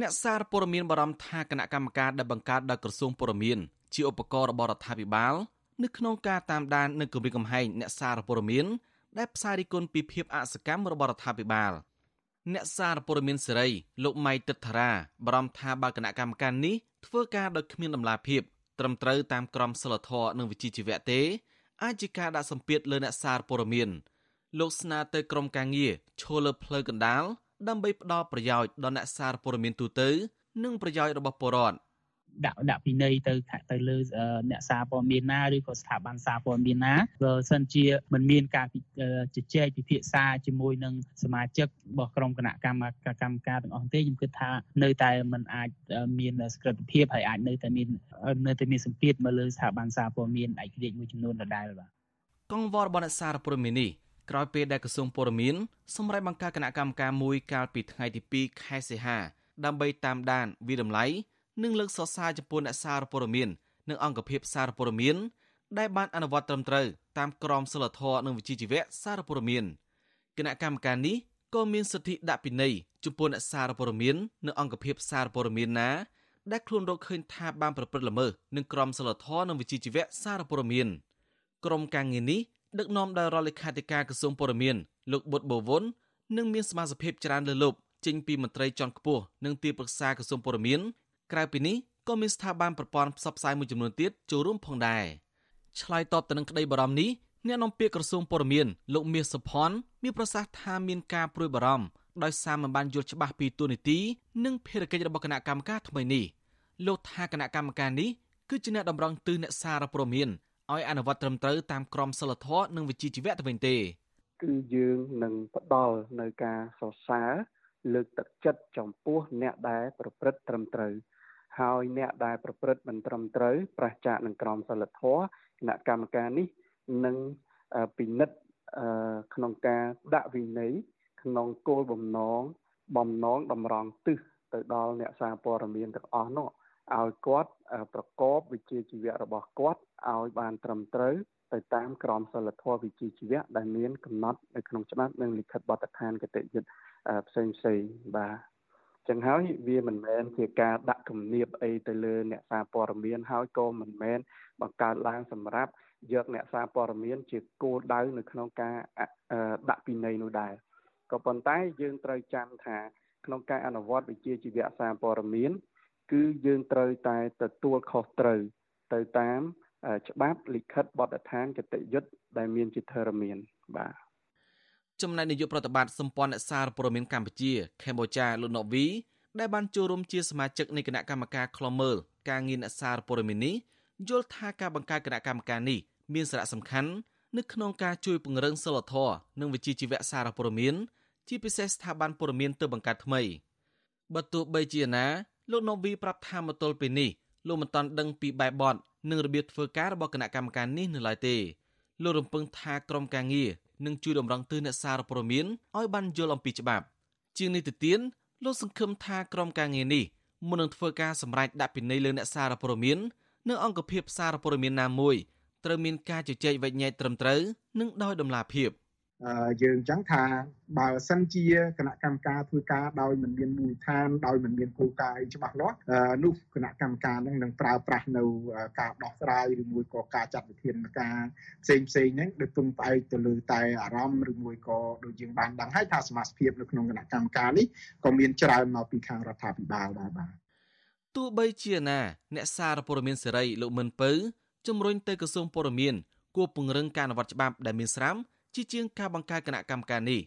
អ្នកសារព័ត៌មានបារម្ភថាគណៈកម្មការដែលបង្កើតដោយក្រសួងព័ត៌មានជាឧបករណ៍របស់រដ្ឋាភិបាលនៅក្នុងការតាមដាននិងគម្រាមកំហែងអ្នកសារព័ត៌មានដែលផ្សាយរិះគន់ពីភាពអសកម្មរបស់រដ្ឋាភិបាលអ្នកសារព័ត៌មានសេរីលោកម៉ៃទឹកថារាបារម្ភថាបើគណៈកម្មការនេះធ្វើការដោយគ្មានដំណាភាពត្រឹមត្រូវតាមក្រមសីលធម៌និងវិជ្ជាជីវៈទេអាចជាការដាក់សម្ពាធលើអ្នកសារព័ត៌មានលោកស្នើទៅក្រមការងារឈលលើផ្លូវកណ្ដាល ដើម្បីផ្ដល់ប្រយោជន៍ដល់អ្នកសារព័ត៌មានទូទៅ និងប្រយោជន៍របស់ពលរដ្ឋដាក់ដាក់ពិន័យទៅទៅលើអ្នកសារព័ត៌មានណាឬក៏ស្ថាប័នសារព័ត៌មានណាបើសិនជាមិនមានការជជែកពិភាក្សាជាមួយនឹងសមាជិករបស់ក្រុមគណៈកម្មការកម្មការទាំងអស់ទេខ្ញុំគិតថានៅតែមិនអាចមានស្ក្រឹតភាពហើយអាចនៅតែមាននៅតែមានសម្ពាធមកលើស្ថាប័នសារព័ត៌មានឯករាជ្យមួយចំនួនដដែលបាទកងវល់របស់អ្នកសារព័ត៌មាននេះ ក្រោយពេលដែលក្រសួងព័ត៌មានសម្រេចបង្កើតគណៈកម្មការមួយកាលពីថ្ងៃទី2ខែសីហាដើម្បីតាមដានវិតម្លៃនិងលើកសរសើរចំពោះអ្នកសារព័ត៌មាននិងអង្គភាពសារព័ត៌មានដែលបានអនុវត្តត្រឹមត្រូវតាមក្រមសីលធម៌និងវិជ្ជាជីវៈសារព័ត៌មានគណៈកម្មការនេះក៏មានសិទ្ធិដាក់ពិន័យចំពោះអ្នកសារព័ត៌មាននិងអង្គភាពសារព័ត៌មានណាដែលខ្លួនរកឃើញថាបានប្រព្រឹត្តល្មើសនឹងក្រមសីលធម៌និងវិជ្ជាជីវៈសារព័ត៌មានក្រុមការងារនេះ ដឹកនាំដោយរដ្ឋលេខាធិការក្រសួងព័ត៌មានលោកបុតបវុននិងមានសមាជិកច្រើនលើលប់ចេញពីមន្ត្រីជាន់ខ្ពស់និងទីប្រឹក្សាក្រសួងព័ត៌មានក្រៅពីនេះក៏មានស្ថាប័នប្រព័ន្ធផ្សព្វផ្សាយមួយចំនួនទៀតចូលរួមផងដែរឆ្លើយតបទៅនឹងក្តីបារម្ភនេះអ្នកនាំពាក្យក្រសួងព័ត៌មានលោកមាសសុផាន់មានប្រសាសន៍ថាមានការព្រួយបារម្ភដោយសារមិនបានយល់ច្បាស់ពីទូនីតិនិងភារកិច្ចរបស់គណៈកម្មការថ្មីនេះលោកថាគណៈកម្មការនេះគឺជាអ្នកតម្រង់ទិសអ្នកសារព័ត៌មាន ឲ្យអនុវត្តត្រឹមត្រូវតាមក្រមសីលធម៌និងវិជ្ជាជីវៈទៅវិញទេគឺយើងនឹងផ្ដល់នៅការសរសើរលើកទឹកចិត្តចំពោះអ្នកដែលប្រព្រឹត្តត្រឹមត្រូវហើយអ្នកដែលប្រព្រឹត្តមិនត្រឹមត្រូវប្រឆាចនឹងក្រមសីលធម៌គណៈកម្មការនេះនឹងពិនិត្យក្នុងការដាក់វិន័យក្នុងគោលបំណងបំណងតម្រង់ទិសទៅដល់អ្នកសារព័ត៌មានទាំងអស់នោះ ឲ្យគាត់ប្រកបវិជ្ជាជីវៈរបស់គាត់ឲ្យបានត្រឹមត្រូវទៅតាមក្រមសីលធម៌វិជ្ជាជីវៈដែលមានកំណត់នៅក្នុងច្បាប់និងលិខិតបទដ្ឋានគតិយុត្តផ្សេងផ្សេងបាទចឹងហើយវាមិនមែនជាការដាក់គំនាបអីទៅលើអ្នកសារព័ត៌មានហើយក៏មិនមែនបង្កើតឡើងសម្រាប់យកអ្នកសារព័ត៌មានជាគោលដៅនៅក្នុងការដាក់ពិន័យនោះដែរក៏ប៉ុន្តែយើងត្រូវចាំថាក្នុងការអនុវត្តវិជ្ជាជីវៈសារព័ត៌មាន គឺយើងត្រូវតែទទួលខុសត្រូវទៅតាមច្បាប់លិខិតបទដ្ឋានគតិយុត្តដែលមានជាធរមានបាទចំណែកនាយកប្រតិបត្តិសម្ព័ន្ធអ្នកសារព័ត៌មានកម្ពុជាកម្ពុជាលោកណូវីដែលបានចូលរួមជាសមាជិកនៃគណៈកម្មការខ្លមើលការងារអ្នកសារព័ត៌មាននេះយល់ថាការបង្កើតគណៈកម្មការនេះមានសារៈសំខាន់នៅក្នុងការជួយពង្រឹងសិលធម៌និងវិជ្ជាជីវៈសារព័ត៌មានជាពិសេសស្ថាប័នព័ត៌មានទើបបង្កើតថ្មីបើទោះបីជាណា លោកណូវីប្រាប់ថាមកទល់ពេលនេះលោកមិនទាន់ដឹងពីបែបបទនិងរបៀបធ្វើការរបស់គណៈកម្មការនេះនៅឡើយទេលោករំពឹងថាក្រុមការងារនឹងជួយតម្រង់ទិសអ្នកសារព័ត៌មានឲ្យបានយល់អំពីច្បាប់ ជាងនេះទៅទៀតលោកសង្ឃឹមថាក្រុមការងារនេះមុននឹងធ្វើការសម្រេចដាក់ពិន័យលើអ្នកសារព័ត៌មាននិងអង្គភាពសារព័ត៌មានណាមួយត្រូវមានការជជែកវែកញែកត្រឹមត្រូវនិងដោយតម្លាភាព។ យើងចឹងថាបើសិនជាគណៈកម្មការធ្វើការដោយមិនមានមូលដ្ឋានដោយមិនមានគោលការណ៍អីច្បាស់លាស់នោះគណៈកម្មការនឹងនឹងប្រើប្រាស់នៅការដោះស្រាយឬមួយក៏ការចាត់វិធានការផ្សេងផ្សេងហ្នឹងដោយពឹងផ្អែកទៅលើតែអារម្មណ៍ឬមួយក៏ដូចយើងបានដឹងហើយថាសមាជិកនៅក្នុងគណៈកម្មការនេះក៏មានច្រើនមកពីខាងរដ្ឋាភិបាលដែរបាទទោះបីជាណា អ្នកសារព័ត៌មានសេរីលោកមិនពៅជំរុញទៅក្រសួងព័ត៌មានគួរពង្រឹងការអនុវត្តច្បាប់ដែលមានស្រាប់ ជាជាងការបង្កើតគណៈកម្មការនេះ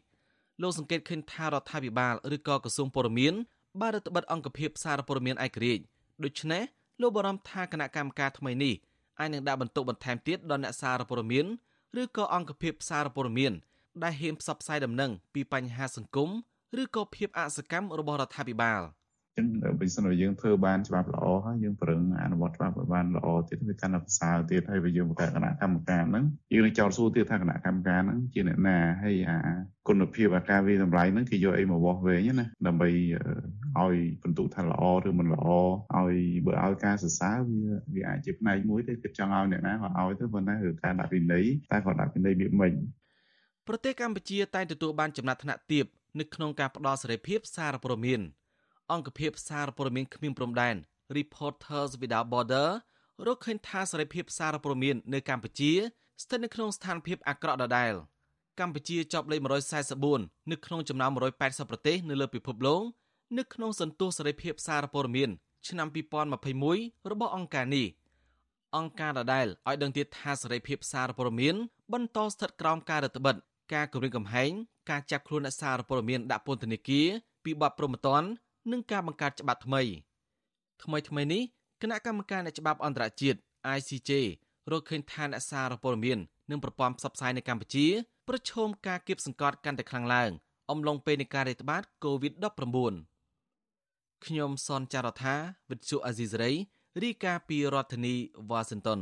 លោកសង្កេតឃើញថារដ្ឋាភិបាលឬក៏ក្រសួងព័ត៌មានបានរដ្ឋបិទអង្គភាពសារព័ត៌មានឯករាជ្យដូច្នេះលោកបារម្ភថាគណៈកម្មការថ្មីនេះអាចនឹងដាក់បន្ទុកបន្ថែមទៀតដល់អ្នកសារព័ត៌មានឬក៏អង្គភាពសារព័ត៌មានដែលហ៊ានផ្សព្វផ្សាយដំណឹងពីបញ្ហាសង្គមឬក៏ភាពអសកម្មរបស់រដ្ឋាភិបាល។ ចឹងបើសិនជាយើងធ្វើបានច្បាប់ល្អហើយយើងប្រឹងអនុវត្តច្បាប់ឲ្យបានល្អទៀតវាកាន់តែប្រសើរទៀតហើយបើយើងបង្កើតគណៈកម្មការហ្នឹងយើងនឹងចោទសួរទៀតថាគណៈកម្មការហ្នឹងជាអ្នកណាហើយអាគុណភាពអាការវិតម្លៃហ្នឹងគេយកអីមកវាស់វែងណាដើម្បីឲ្យបន្ទុកថាល្អឬមិនល្អឲ្យបើឲ្យការសរសើរវាវាអាចជាផ្នែកមួយទេគិតចង់ឲ្យអ្នកណាក៏ឲ្យទៅប៉ុន្តែគឺការដាក់ពិន័យតែគាត់ដាក់ពិន័យវាមិនប្រទេសកម្ពុជាតែងទទួលបានចំណាត់ថ្នាក់ទាបនៅក្នុងការផ្ដល់សេរីភាពសារព័ត៌មាន អង្គភាពសារព័ត៌មានគ្មានព្រំដែន Reporters Without Border រកឃើញថាសេរីភាពសារព័ត៌មាននៅកម្ពុជាស្ថិតនៅក្នុងស្ថានភាពអាក្រក់ដដែលកម្ពុជាជាប់លេខ144នៅក្នុងចំណោម180ប្រទេសនៅលើពិភពលោកនៅក្នុងសន្ទុះសេរីភាពសារព័ត៌មានឆ្នាំ2021របស់អង្គការនេះអង្គការដដែលឲ្យដឹងទៀតថាសេរីភាពសារព័ត៌មានបន្តស្ថិតក្រោមការរដ្ឋបិទការគម្រាមកំហែងការចាប់ខ្លួនអ្នកសារព័ត៌មានដាក់ពន្ធនាគារពីបទប្រមទ័ន និងការបង្កើតច្បាប់ថ្មីថ្មីថ្មីនេះគណៈកម្មការអ្នកច្បាប់អន្តរជាតិ ICJ រកឃើញថាអ្នកសារព័ត៌មាននិងប្រព័ន្ធផ្សព្វផ្សាយនៅកម្ពុជា ប្រឈមការគៀបសង្កត់កាន់តែខ្លាំងឡើងអំឡុងពេលនៃការរាតត្បាត COVID-19 ខ្ញុំសនចាររថាវិទ្យុអាស៊ីសេរីរាយការណ៍ពីរដ្ឋធានីវ៉ាស៊ីនតោន